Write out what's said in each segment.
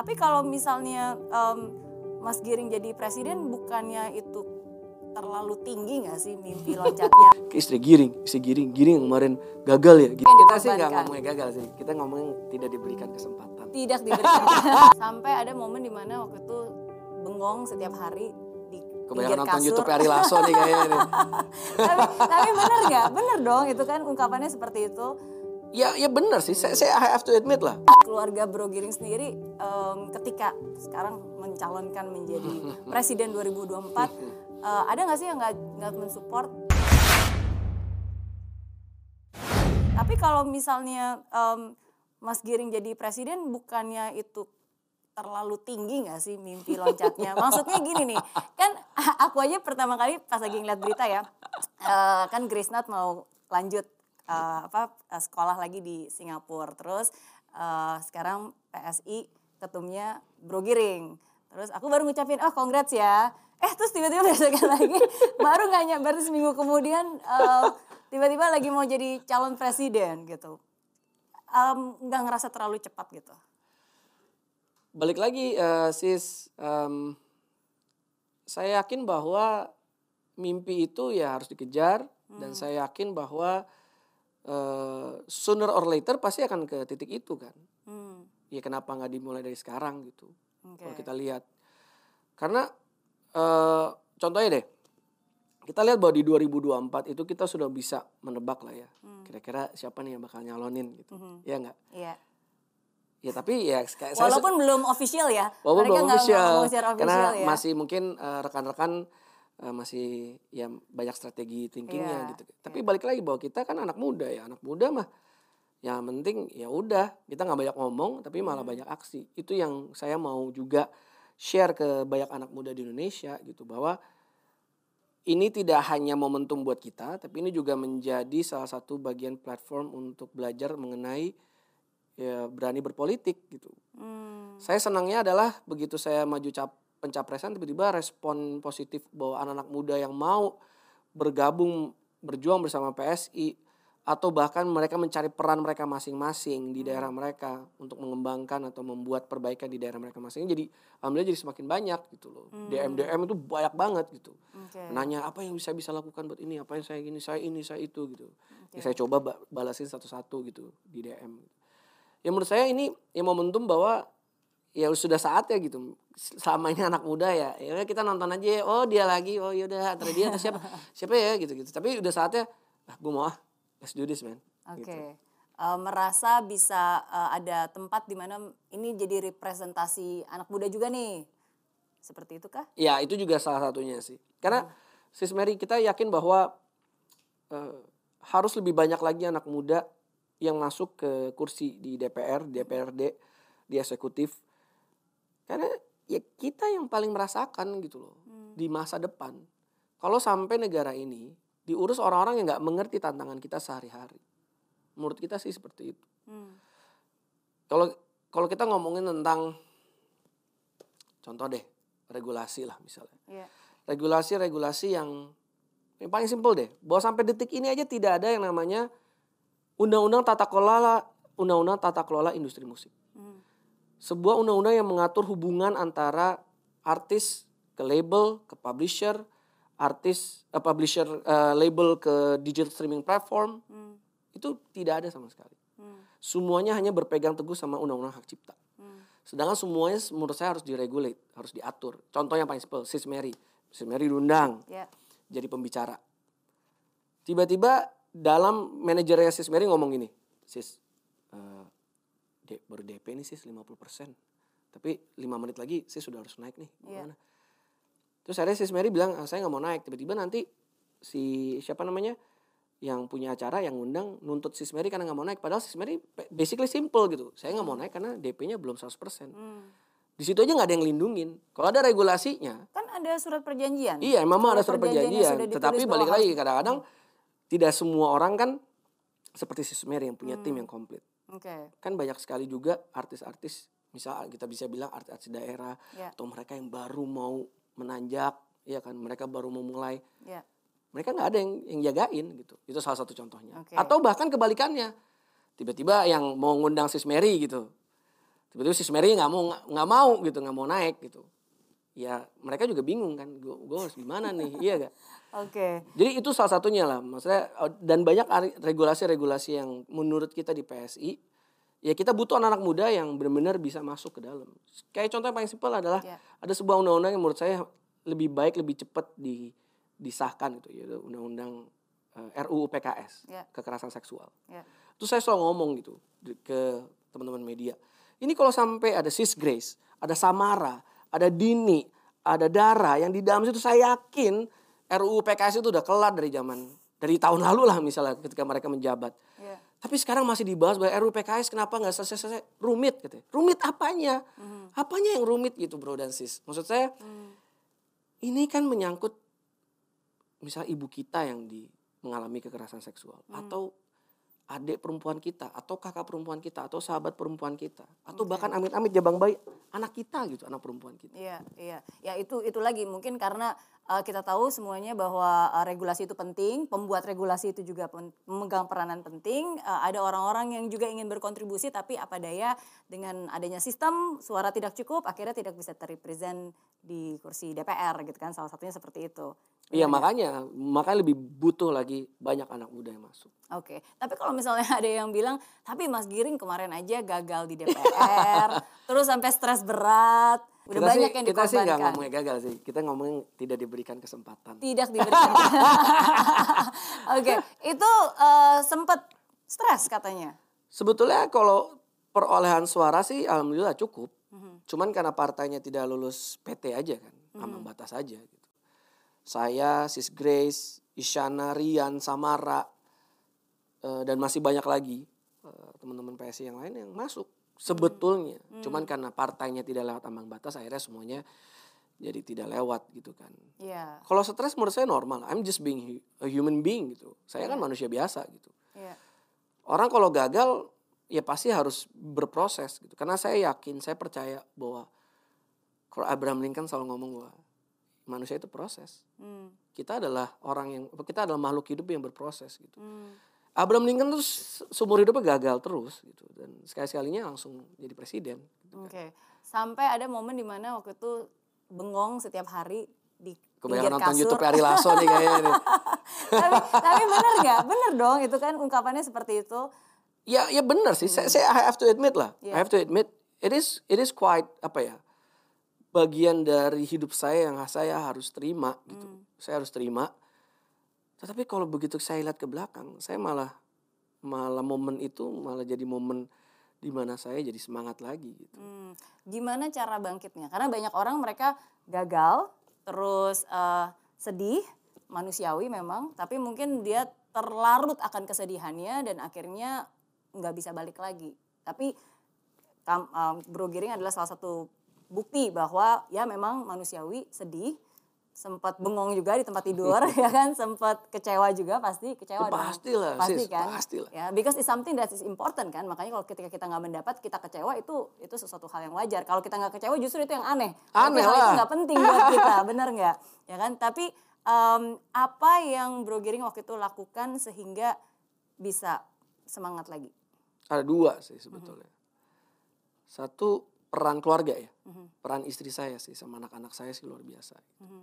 Tapi kalau misalnya em, Mas Giring jadi presiden, bukannya itu terlalu tinggi nggak sih mimpi loncatnya? Ke istri giring, istri giring, giring yang kemarin gagal ya. Gitu. Kita sih nggak ngomongin gagal sih, kita ngomongin tidak diberikan kesempatan. Tidak diberikan. Sampai ada momen di mana waktu itu bengong setiap hari di Kebanyakan nonton kasur. YouTube Ari Lasso nih kayaknya nih. tapi, tapi bener nggak? Bener dong, itu kan ungkapannya seperti itu. Ya, ya benar sih. Saya, saya I have to admit lah. keluarga Bro Giring sendiri em, ketika sekarang mencalonkan menjadi presiden 2024 eh, ada nggak sih yang nggak nggak mensupport? Tapi kalau misalnya em, Mas Giring jadi presiden bukannya itu terlalu tinggi nggak sih mimpi loncatnya? Maksudnya gini nih, kan aku aja pertama kali pas lagi ngeliat berita ya, eh, kan Grace Nat mau lanjut eh, apa eh, sekolah lagi di Singapura, terus eh, sekarang PSI ketumnya Bro Giring, terus aku baru ngucapin oh congrats ya, eh terus tiba-tiba besokan lagi baru nggak nyampe seminggu kemudian eh, tiba-tiba lagi mau jadi calon presiden gitu, Em, nggak ngerasa terlalu cepat gitu. Balik lagi eh, sis, em, saya yakin bahwa mimpi itu ya harus dikejar dan saya yakin bahwa eh, sooner or later pasti akan ke titik itu kan. Hmm, Ya kenapa nggak dimulai dari sekarang gitu? oke. Kalau kita lihat, karena eh, contohnya deh, kita lihat bahwa di 2024 itu kita sudah bisa menebak lah ya, kira-kira siapa nih yang bakal nyalonin gitu, Mhm. ya nggak? Iya. Ya tapi ya kayak saya Walaupun belum official ya. Walaupun belum official, secara karena official ya. masih mungkin eh, rekan-rekan eh, masih ya banyak strategi thinkingnya Iya, gitu. Tapi balik lagi bahwa kita kan anak muda ya, anak muda mah yang penting ya udah kita nggak banyak ngomong tapi malah Hmm. banyak aksi. Itu yang saya mau juga share ke banyak anak muda di Indonesia gitu bahwa ini tidak hanya momentum buat kita, tapi ini juga menjadi salah satu bagian platform untuk belajar mengenai ya berani berpolitik gitu. Hmm, Saya senangnya adalah begitu saya maju cap pencapresan tiba-tiba respon positif bahwa anak-anak muda yang mau bergabung berjuang bersama PSI atau bahkan mereka mencari peran mereka masing-masing di daerah mereka untuk mengembangkan atau membuat perbaikan di daerah mereka masing jadi alhamdulillah jadi semakin banyak gitu loh. DM DM itu banyak banget gitu. oke. Nanya apa yang bisa bisa lakukan buat ini, apa yang saya gini, saya ini, saya itu gitu. Ya, saya coba ba- balasin satu-satu gitu di DM. Ya menurut saya ini ya momentum bahwa ya sudah saatnya gitu. Selama ini anak muda ya, ya kita nonton aja oh dia lagi, oh yaudah antara dia atau siapa, siapa ya gitu gitu. Tapi udah saatnya, ah gue mau ah, let's do this man. Oke. Gitu. Eh, merasa bisa eh, ada tempat di mana ini jadi representasi anak muda juga nih. Seperti itu kah? Ya itu juga salah satunya sih. Karena Sis Mary kita yakin bahwa eh, harus lebih banyak lagi anak muda yang masuk ke kursi di DPR, DPRD, di eksekutif. Karena ya kita yang paling merasakan gitu loh di masa depan. Kalau sampai negara ini diurus orang-orang yang nggak mengerti tantangan kita sehari-hari. Menurut kita sih seperti itu. Hmm, Kalau kalau kita ngomongin tentang contoh deh regulasi lah misalnya iya. regulasi-regulasi yang yang paling simpel deh bahwa sampai detik ini aja tidak ada yang namanya undang-undang tata kelola undang-undang tata kelola industri musik Hmm, sebuah undang-undang yang mengatur hubungan antara artis ke label ke publisher artis eh, publisher eh, label ke digital streaming platform hmm, itu tidak ada sama sekali hmm, semuanya hanya berpegang teguh sama undang-undang hak cipta hmm. Sedangkan semuanya menurut saya harus diregulate, harus diatur. Contoh yang paling simpel, Sis Mary. Sis Mary diundang Ya. jadi pembicara. Tiba-tiba dalam manajernya Sis Mary ngomong gini, Sis, eh, D- baru DP nih Sis 50%. Tapi 5 menit lagi Sis sudah harus naik nih. Iya. Gimana? Terus akhirnya Sis Mary bilang, "Ah, saya nggak mau naik. Tiba-tiba nanti si siapa namanya yang punya acara yang ngundang nuntut Sis Mary karena nggak mau naik. Padahal Sis Mary basically simple gitu. Saya nggak mau naik karena DP-nya belum 100%. Hmm. Di situ aja nggak ada yang lindungin. Kalau ada regulasinya, Kan ada surat perjanjian. iya memang ada surat perjanjian Tetapi balik lagi kadang-kadang tidak semua orang kan seperti Sis Mary yang punya Hmm. tim yang komplit. Oke. Kan banyak sekali juga artis-artis, misal kita bisa bilang artis-artis daerah Ya. atau mereka yang baru mau menanjak, ya kan mereka baru mau mulai Ya. mereka nggak ada yang yang jagain gitu itu salah satu contohnya Oke. atau bahkan kebalikannya tiba-tiba yang mau ngundang sis Mary gitu tiba-tiba si Mary nggak mau nggak mau gitu nggak mau naik gitu ya mereka juga bingung kan gue harus gimana nih iya gak Oke. jadi itu salah satunya lah maksudnya eh, dan banyak regulasi-regulasi yang menurut kita di PSI ya kita butuh anak-anak muda yang benar-benar bisa masuk ke dalam kayak contoh yang paling simpel adalah Ya. ada sebuah undang-undang yang menurut saya lebih baik lebih cepat di disahkan gitu yaitu undang-undang eh, RUU PKS Ya. kekerasan seksual Ya. Terus saya selalu ngomong gitu ke teman-teman media. Ini kalau sampai ada Sis Grace, ada Samara, ada Dini, ada Dara yang di dalam situ saya yakin RUU PKS itu udah kelar dari zaman dari tahun lalu lah misalnya ketika mereka menjabat. Ya. Tapi sekarang masih dibahas bahwa RUU PKS kenapa nggak selesai-selesai? Rumit gitu. Rumit apanya? Apanya yang rumit gitu bro dan sis? Maksud saya ini kan menyangkut misal ibu kita yang di mengalami kekerasan seksual atau adik perempuan kita atau kakak perempuan kita atau sahabat perempuan kita atau bahkan amit-amit jabang bayi anak kita gitu anak perempuan kita. Iya, iya. Ya itu itu lagi mungkin karena uh, kita tahu semuanya bahwa uh, regulasi itu penting, pembuat regulasi itu juga memegang peranan penting. Uh, ada orang-orang yang juga ingin berkontribusi tapi apa daya dengan adanya sistem suara tidak cukup akhirnya tidak bisa terrepresent di kursi DPR gitu kan. Salah satunya seperti itu. Iya makanya makanya lebih butuh lagi banyak anak muda yang masuk. Oke, tapi kalau misalnya ada yang bilang, tapi Mas Giring kemarin aja gagal di DPR, terus sampai stres berat, udah kita banyak sih, yang kita sih nggak dikorbankan. ngomongnya gagal sih. Kita ngomongin tidak diberikan kesempatan. Tidak diberikan. Oke, itu eh, sempat stres katanya. Sebetulnya kalau perolehan suara sih alhamdulillah cukup. Mhm. Cuman karena partainya tidak lulus PT aja kan, ambang batas aja gitu. Saya, Sis Grace, Isyana, Rian, Samara, eh, dan masih banyak lagi eh, teman-teman PSI yang lain yang masuk sebetulnya. Cuman karena partainya tidak lewat ambang batas, akhirnya semuanya jadi tidak lewat gitu kan. Iya, Kalau stres menurut saya normal. I'm just being a human being gitu. Saya kan manusia biasa gitu. iya. Orang kalau gagal ya pasti harus berproses gitu. Karena saya yakin, saya percaya bahwa kalau Abraham Lincoln selalu ngomong bahwa manusia itu proses. Hmm, Kita adalah orang yang kita adalah makhluk hidup yang berproses gitu. hmm. Abraham Lincoln tuh se- seumur hidupnya gagal terus gitu dan sekali-sekalinya langsung jadi presiden. gitu kan. Oke, sampai ada momen di mana waktu itu bengong setiap hari di Kebanyakan nonton kasur. YouTube Ari Lasso nih kayaknya nih. tapi, tapi bener nggak? Bener dong, itu kan ungkapannya seperti itu. Ya ya benar sih. Saya, saya I have to admit lah. I Iya. have to admit it is it is quite apa ya? Bagian dari hidup saya yang saya harus terima gitu. Saya harus terima. Tetapi kalau begitu saya lihat ke belakang, saya malah malah momen itu malah jadi momen di mana saya jadi semangat lagi gitu. Hmm, gimana cara bangkitnya? Karena banyak orang mereka gagal, terus eh, sedih, manusiawi memang, tapi mungkin dia terlarut akan kesedihannya dan akhirnya nggak bisa balik lagi. Tapi em, Bro Giring adalah salah satu bukti bahwa ya memang manusiawi sedih, sempat bengong juga di tempat tidur ya kan, sempat kecewa juga pasti kecewa Ya, dong. pastilah, pasti sis, kan, pastilah. ya because it's something that is important kan, makanya kalau ketika kita nggak mendapat kita kecewa itu itu sesuatu hal yang wajar. Kalau kita nggak kecewa justru itu yang aneh. Aneh hal itu lah. nggak penting buat kita, bener nggak? Ya kan, tapi em, apa yang Bro Giring waktu itu lakukan sehingga bisa semangat lagi? Ada dua sih sebetulnya. Satu peran keluarga ya. Mhm. Peran istri saya sih sama anak-anak saya sih luar biasa. Mhm.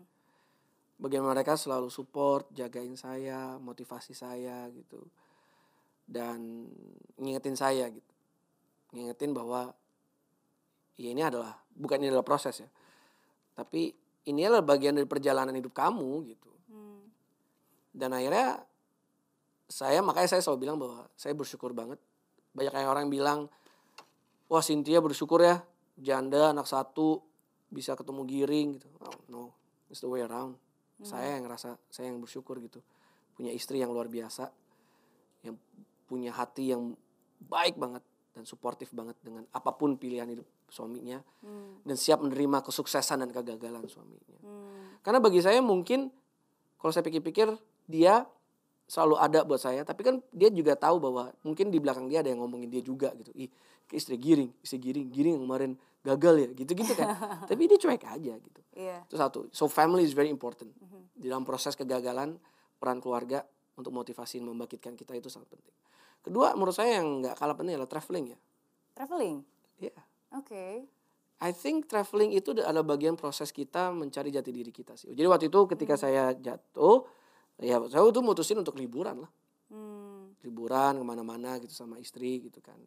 Bagaimana mereka selalu support, jagain saya, motivasi saya gitu. Dan ngingetin saya gitu. Ngingetin bahwa ya ini adalah bukan ini adalah proses ya. Tapi ini adalah bagian dari perjalanan hidup kamu gitu. Hmm. Dan akhirnya saya makanya saya selalu bilang bahwa saya bersyukur banget. Banyak kayak orang yang bilang, wah Cynthia bersyukur ya, janda anak satu bisa ketemu giring gitu. Oh, no, it's the way around. Saya yang ngerasa, saya yang bersyukur gitu. Punya istri yang luar biasa, yang punya hati yang baik banget dan suportif banget dengan apa pun pilihan hidup suaminya Hmm. dan siap menerima kesuksesan dan kegagalan suaminya. Hmm. Karena bagi saya mungkin kalau saya pikir-pikir dia selalu ada buat saya, tapi kan dia juga tahu bahwa mungkin di belakang dia ada yang ngomongin dia juga gitu. Ih, ke istri giring, istri giring, giring yang kemarin gagal ya, gitu-gitu kan. tapi dia cuek aja gitu. Iya. Itu satu. So family is very important. Di dalam proses kegagalan, peran keluarga untuk motivasi membangkitkan kita itu sangat penting. Kedua, menurut saya yang nggak kalah penting adalah traveling ya. Traveling. Iya. Oke. I think traveling itu adalah bagian proses kita mencari jati diri kita sih. Jadi waktu itu ketika saya jatuh, ya saya tuh mutusin untuk liburan lah. Hmm. Liburan ke mana-mana gitu sama istri gitu kan.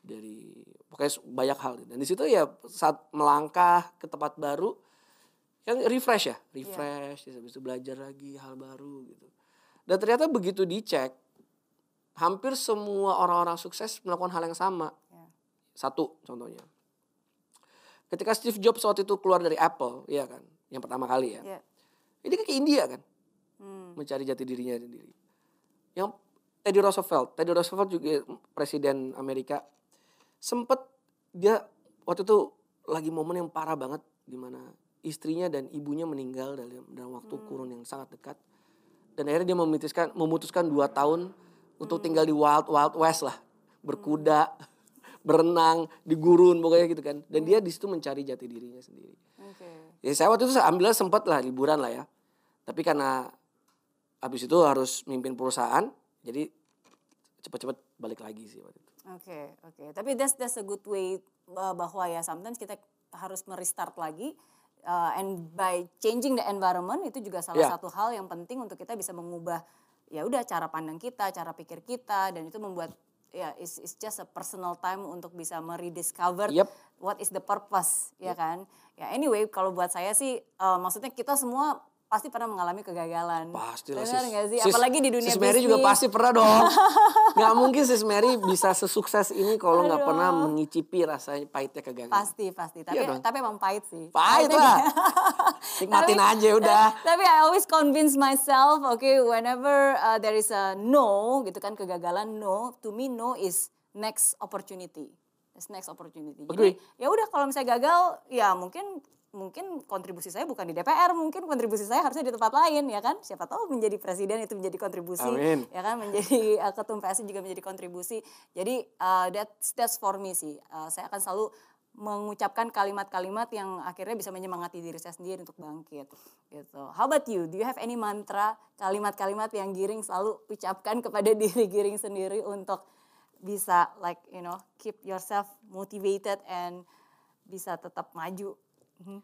Dari pokoknya banyak hal. Dan di situ ya saat melangkah ke tempat baru, kan refresh ya, refresh. Terus habis itu belajar lagi hal baru gitu. Dan ternyata begitu dicek, hampir semua orang-orang sukses melakukan hal yang sama. Ya. Satu contohnya. Ketika Steve Jobs waktu itu keluar dari Apple, ya kan, yang pertama kali ya. Ya. Ini kan ke India kan, Hmm. mencari jati dirinya sendiri. Yang Teddy Roosevelt, Teddy Roosevelt juga presiden Amerika, sempet dia waktu itu lagi momen yang parah banget di mana istrinya dan ibunya meninggal dalam dalam waktu kurun yang sangat dekat. Dan akhirnya dia memutuskan memutuskan dua tahun untuk tinggal di wild wild west lah, berkuda, berenang di gurun pokoknya gitu kan. Dan dia di situ mencari jati dirinya sendiri. Oke. Ya saya waktu itu ambil sempat lah liburan lah ya. Tapi karena habis itu harus mimpin perusahaan, jadi cepet-cepet balik lagi sih waktu itu. Oke, oke. Tapi that's that's a good way uh, bahwa ya sometimes kita harus merestart lagi uh, and by changing the environment itu juga salah Ya. satu hal yang penting untuk kita bisa mengubah ya udah cara pandang kita, cara pikir kita dan itu membuat ya it's, it's just a personal time untuk bisa merediscover Yep. what is the purpose ya kan. Ya anyway kalau buat saya sih uh, maksudnya kita semua pasti pernah mengalami kegagalan. Pasti lah Benar nggak sih? Sis- Apalagi di dunia Sis Mary juga pasti pernah dong. Gak mungkin sis Mary bisa sesukses ini kalau nggak pernah mengicipi rasanya pahitnya kegagalan. Pasti pasti. Tapi Iya dong. tapi emang pahit sih. Pahit lah. Nikmatin Tapi- aja udah. Tapi I always convince myself, okay, whenever uh, there is a no, gitu kan kegagalan no, to me no is next opportunity. It's next opportunity. Jadi ya udah kalau misalnya gagal, ya mungkin mungkin kontribusi saya bukan di DPR, mungkin kontribusi saya harusnya di tempat lain ya kan. Siapa tahu menjadi presiden itu menjadi kontribusi, Amin. ya kan menjadi uh, ketum PSI juga menjadi kontribusi. Jadi uh, that's that's for me sih. Uh, saya akan selalu mengucapkan kalimat-kalimat yang akhirnya bisa menyemangati diri saya sendiri untuk bangkit gitu. How about you? Do you have any mantra, kalimat-kalimat yang Giring selalu ucapkan kepada diri Giring sendiri untuk bisa like you know keep yourself motivated and bisa tetap maju? Mhm.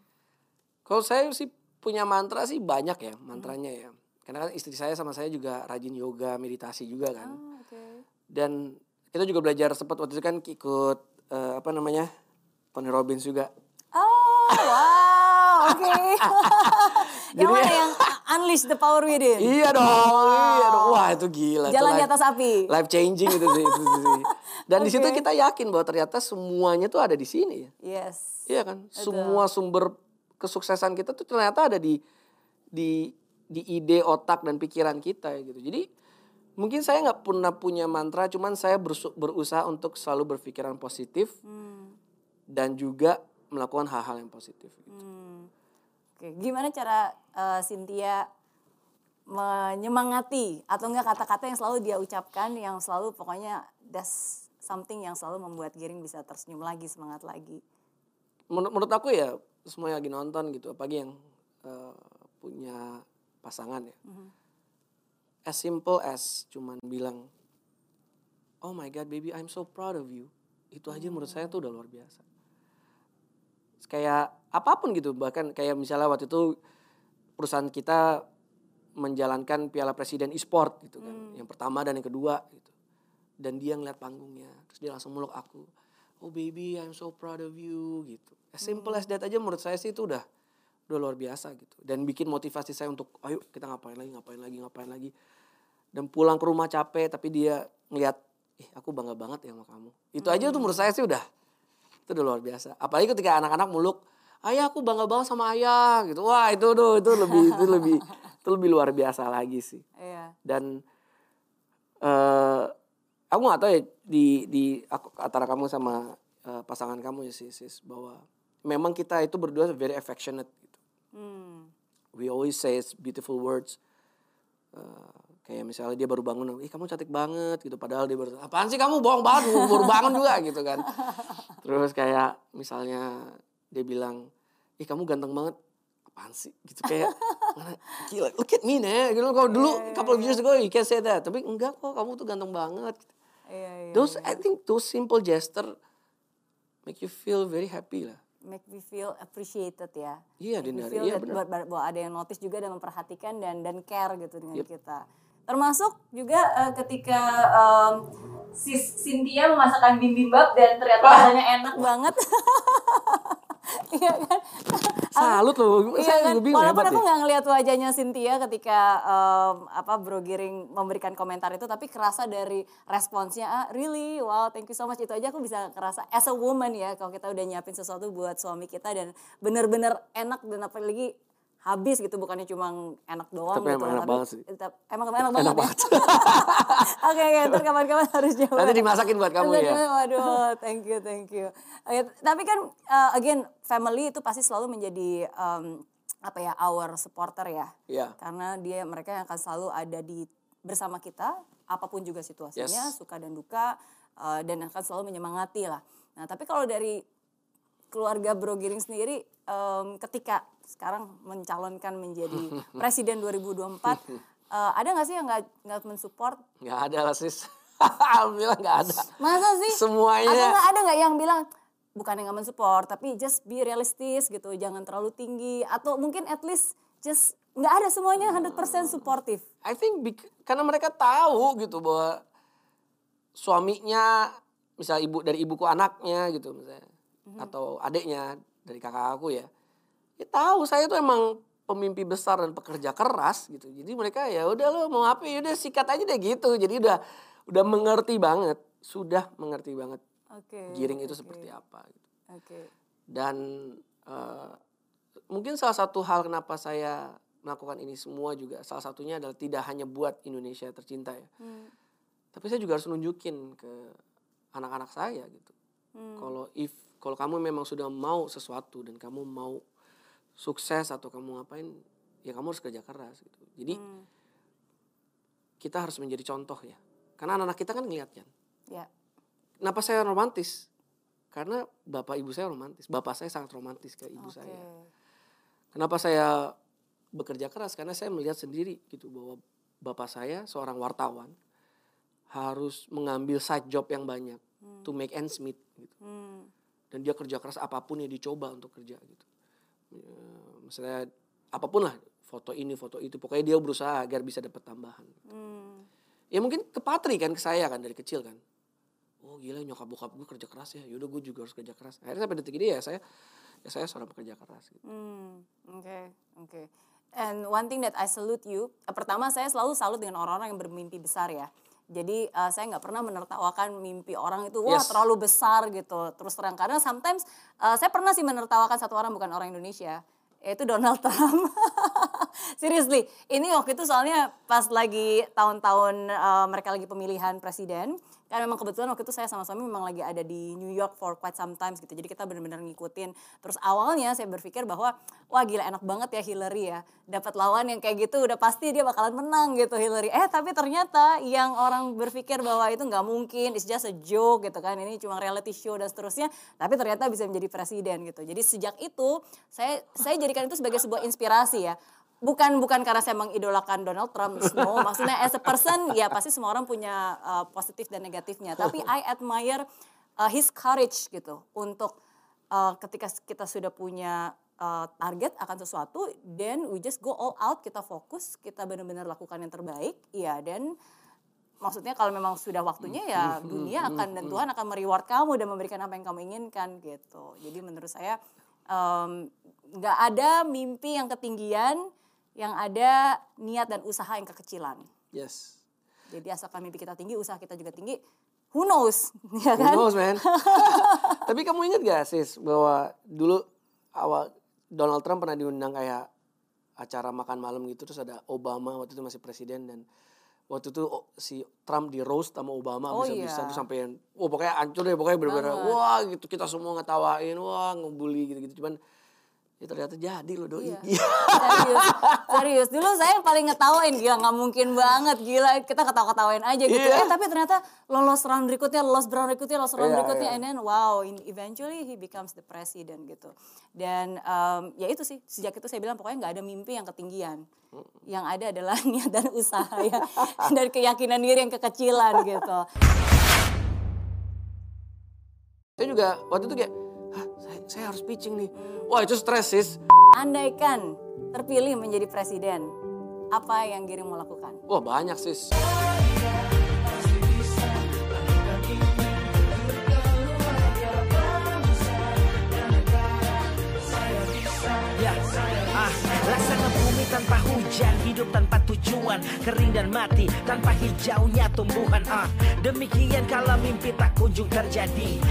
Kalau saya sih punya mantra sih banyak ya mantranya ya. Karena kan istri saya sama saya juga rajin yoga, meditasi juga kan. Ah, oke. Dan kita juga belajar sempat waktu itu kan ikut eh, apa namanya Tony Robbins juga. Oh, wow, oke. yang Jadi- mana yang unleash the power within? Iya dong, iya dong. Wah itu gila. itu Jalan di life- atas api. Life changing itu sih. itu sih. Dan di situ kita yakin bahwa ternyata semuanya tuh ada di sini ya. Yes. Iya kan? Semua sumber kesuksesan kita tuh ternyata ada di di di ide otak dan pikiran kita gitu. Jadi mungkin saya nggak pernah punya mantra, cuman saya berusaha untuk selalu berpikiran positif Hmm, dan juga melakukan hal-hal yang positif. Gitu. hmm. Oke, gimana cara eh, Cynthia menyemangati atau enggak kata-kata yang selalu dia ucapkan yang selalu pokoknya that's something yang selalu membuat Giring bisa tersenyum lagi, semangat lagi. Menurut, menurut aku ya semua yang lagi nonton gitu, apalagi yang eh, punya pasangan ya. As simple as cuman bilang, oh my god baby I'm so proud of you. Itu aja menurut saya tuh udah luar biasa. Kayak apa pun gitu, bahkan kayak misalnya waktu itu perusahaan kita menjalankan Piala Presiden e-sport gitu kan, yang pertama dan yang kedua gitu. Dan dia ngeliat panggungnya, terus dia langsung meluk aku. Oh baby, I'm so proud of you gitu. As simple as that aja menurut saya sih itu udah udah luar biasa gitu. Dan bikin motivasi saya untuk ayo kita ngapain lagi, ngapain lagi, ngapain lagi. Dan pulang ke rumah capek tapi dia ngeliat, ih aku bangga banget ya sama kamu. Itu aja tuh menurut saya sih udah itu udah luar biasa. Apalagi ketika anak-anak muluk, ayah aku bangga banget sama ayah gitu. Wah itu tuh itu lebih itu lebih itu lebih luar biasa lagi sih. Iya. Dan eh aku nggak tahu ya di di aku, antara kamu sama eh, pasangan kamu ya sis, sis bahwa memang kita itu berdua very affectionate gitu. Hmm. We always say beautiful words. Eh, kayak misalnya dia baru bangun, ih kamu cantik banget gitu. Padahal dia baru, apaan sih kamu bohong banget, baru bangun juga gitu kan. Terus kayak misalnya dia bilang, ih kamu ganteng banget. Apaan sih? Gitu kayak, gila, look at me nih. Gitu, kalau dulu, couple of years ago you can say that. Tapi enggak kok, kamu tuh ganteng banget. Iya, iya. Those, I think those simple gesture make you feel very happy lah. make me feel appreciated ya. Iya, me Dinari. Iya, benar. bahwa, ada yang notice juga dan memperhatikan dan dan care gitu dengan kita. Termasuk juga eh, ketika em, si Cynthia memasakkan bibimbap dan ternyata rasanya enak banget. Iya kan? Salut loh, Iya saya kan? bingung Walaupun hebat aku ya. nggak ngeliat wajahnya Cynthia ketika em, apa Bro Giring memberikan komentar itu, tapi kerasa dari responsnya, ah, really, wow, thank you so much itu aja aku bisa kerasa as a woman ya, kalau kita udah nyiapin sesuatu buat suami kita dan bener-bener enak dan apalagi habis gitu, bukannya cuma enak doang Tapi gitu. emang enak banget sih. tetap- emang enak banget Enak ya? banget. Oke, oke, ntar kapan-kapan harus jawab. Nanti dimasakin buat kamu ya. Waduh, thank you, thank you. Oke, tapi kan uh, again family itu pasti selalu menjadi um, apa ya our supporter ya. Iya. Karena dia mereka yang akan selalu ada di bersama kita apa pun juga situasinya, Yes. suka dan duka uh, dan akan selalu menyemangati lah. Nah, tapi kalau dari keluarga Bro Giring sendiri em, ketika sekarang mencalonkan menjadi presiden 2024 eh, ada nggak sih yang nggak mensupport Nggak ada lah sis. Alhamdulillah nggak ada. Masa sih? Semuanya. Atau nggak ada nggak yang bilang bukan yang nggak mensupport, tapi just be realistis gitu, jangan terlalu tinggi atau mungkin at least just nggak ada semuanya 100% supportive. I think karena mereka tahu gitu bahwa suaminya misal ibu dari ibuku anaknya gitu misalnya atau adiknya dari kakak aku ya. Ya tahu saya tuh emang pemimpi besar dan pekerja keras gitu. Jadi mereka ya udah lo mau apa ya udah sikat aja deh gitu. Jadi udah udah mengerti banget sudah mengerti banget Oke. giring itu oke, seperti apa gitu. Oke. dan eh, mungkin salah satu hal kenapa saya melakukan ini semua juga salah satunya adalah tidak hanya buat Indonesia tercinta ya. Hmm, tapi saya juga harus nunjukin ke anak-anak saya gitu. Hmm, kalau if kalau kamu memang sudah mau sesuatu dan kamu mau sukses atau kamu ngapain ya kamu harus kerja keras gitu. Jadi hmm, kita harus menjadi contoh ya. Karena anak-anak kita kan ngeliat kan ya. kenapa saya romantis? Karena bapak ibu saya romantis. Bapak saya sangat romantis ke ibu Oke. saya. Kenapa saya bekerja keras? Karena saya melihat sendiri gitu bahwa bapak saya seorang wartawan harus mengambil side job yang banyak to make ends meet gitu. Hmm, Dan dia kerja keras apa pun yang dicoba untuk kerja gitu. Ya, misalnya apa pun lah foto ini foto itu pokoknya dia berusaha agar bisa dapat tambahan. hmm, Ya mungkin kepatri kan ke saya kan dari kecil kan. Oh gila nyokap bokap gue kerja keras ya. Yaudah gue juga harus kerja keras. Akhirnya sampai detik ini ya saya ya saya seorang pekerja keras gitu. hmm, Oke, oke. And one thing that I salute you, eh, pertama saya selalu salut dengan orang-orang yang bermimpi besar ya. Jadi eh, saya nggak pernah menertawakan mimpi orang itu, wah Yes. terlalu besar gitu. Terus terang karena sometimes eh, saya pernah sih menertawakan satu orang bukan orang Indonesia, yaitu Donald Trump. Seriously, ini waktu itu soalnya pas lagi tahun-tahun eh, mereka lagi pemilihan presiden, kan memang kebetulan waktu itu saya sama suami memang lagi ada di New York for quite some times gitu. Jadi kita benar-benar ngikutin. Terus awalnya saya berpikir bahwa wah gila enak banget ya Hillary ya. Dapat lawan yang kayak gitu udah pasti dia bakalan menang gitu Hillary. Eh tapi ternyata yang orang berpikir bahwa itu nggak mungkin, it's just a joke gitu kan. Ini cuma reality show dan seterusnya. Tapi ternyata bisa menjadi presiden gitu. Jadi sejak itu saya saya jadikan itu sebagai sebuah inspirasi ya bukan bukan karena saya mengidolakan Donald Trump, no. Maksudnya as a person, ya pasti semua orang punya uh, positif dan negatifnya. Tapi I admire uh, his courage gitu untuk uh, ketika kita sudah punya uh, target akan sesuatu, then we just go all out, kita fokus, kita benar-benar lakukan yang terbaik, ya dan maksudnya kalau memang sudah waktunya ya dunia akan dan Tuhan akan mereward kamu dan memberikan apa yang kamu inginkan gitu. Jadi menurut saya nggak ada mimpi yang ketinggian, yang ada niat dan usaha yang kekecilan. Yes. Jadi asalkan mimpi kita tinggi, usaha kita juga tinggi, who knows, ya Who kan? knows, man? Tapi kamu ingat gak sis bahwa dulu awal Donald Trump pernah diundang kayak acara makan malam gitu terus ada Obama waktu itu masih presiden dan waktu itu oh, si Trump di roast sama Obama Oh, bisa-bisa iya. tuh sampai wah pokoknya hancur deh pokoknya bener-bener wah gitu kita semua ngetawain wah ngebully gitu-gitu cuman ya ternyata jadi loh doi. Iya. serius, serius. Dulu saya yang paling ngetawain, gila nggak mungkin banget, gila kita ketawa-ketawain aja gitu. Iya. Eh tapi ternyata lolos round berikutnya, lolos round berikutnya, lolos round Iya, berikutnya, iya. and then wow, in- eventually he becomes the president gitu. Dan em, ya itu sih, sejak itu saya bilang pokoknya nggak ada mimpi yang ketinggian. Yang ada adalah niat dan usaha ya, dan keyakinan diri yang kekecilan gitu. Saya juga waktu itu kayak saya harus pitching nih. Wah itu stres sis. Andaikan terpilih menjadi presiden, apa yang Giring mau lakukan? Wah banyak sis. Laksana bumi tanpa hujan, hidup tanpa tujuan, kering dan mati tanpa hijaunya tumbuhan. Ah, demikian kalau mimpi tak kunjung terjadi.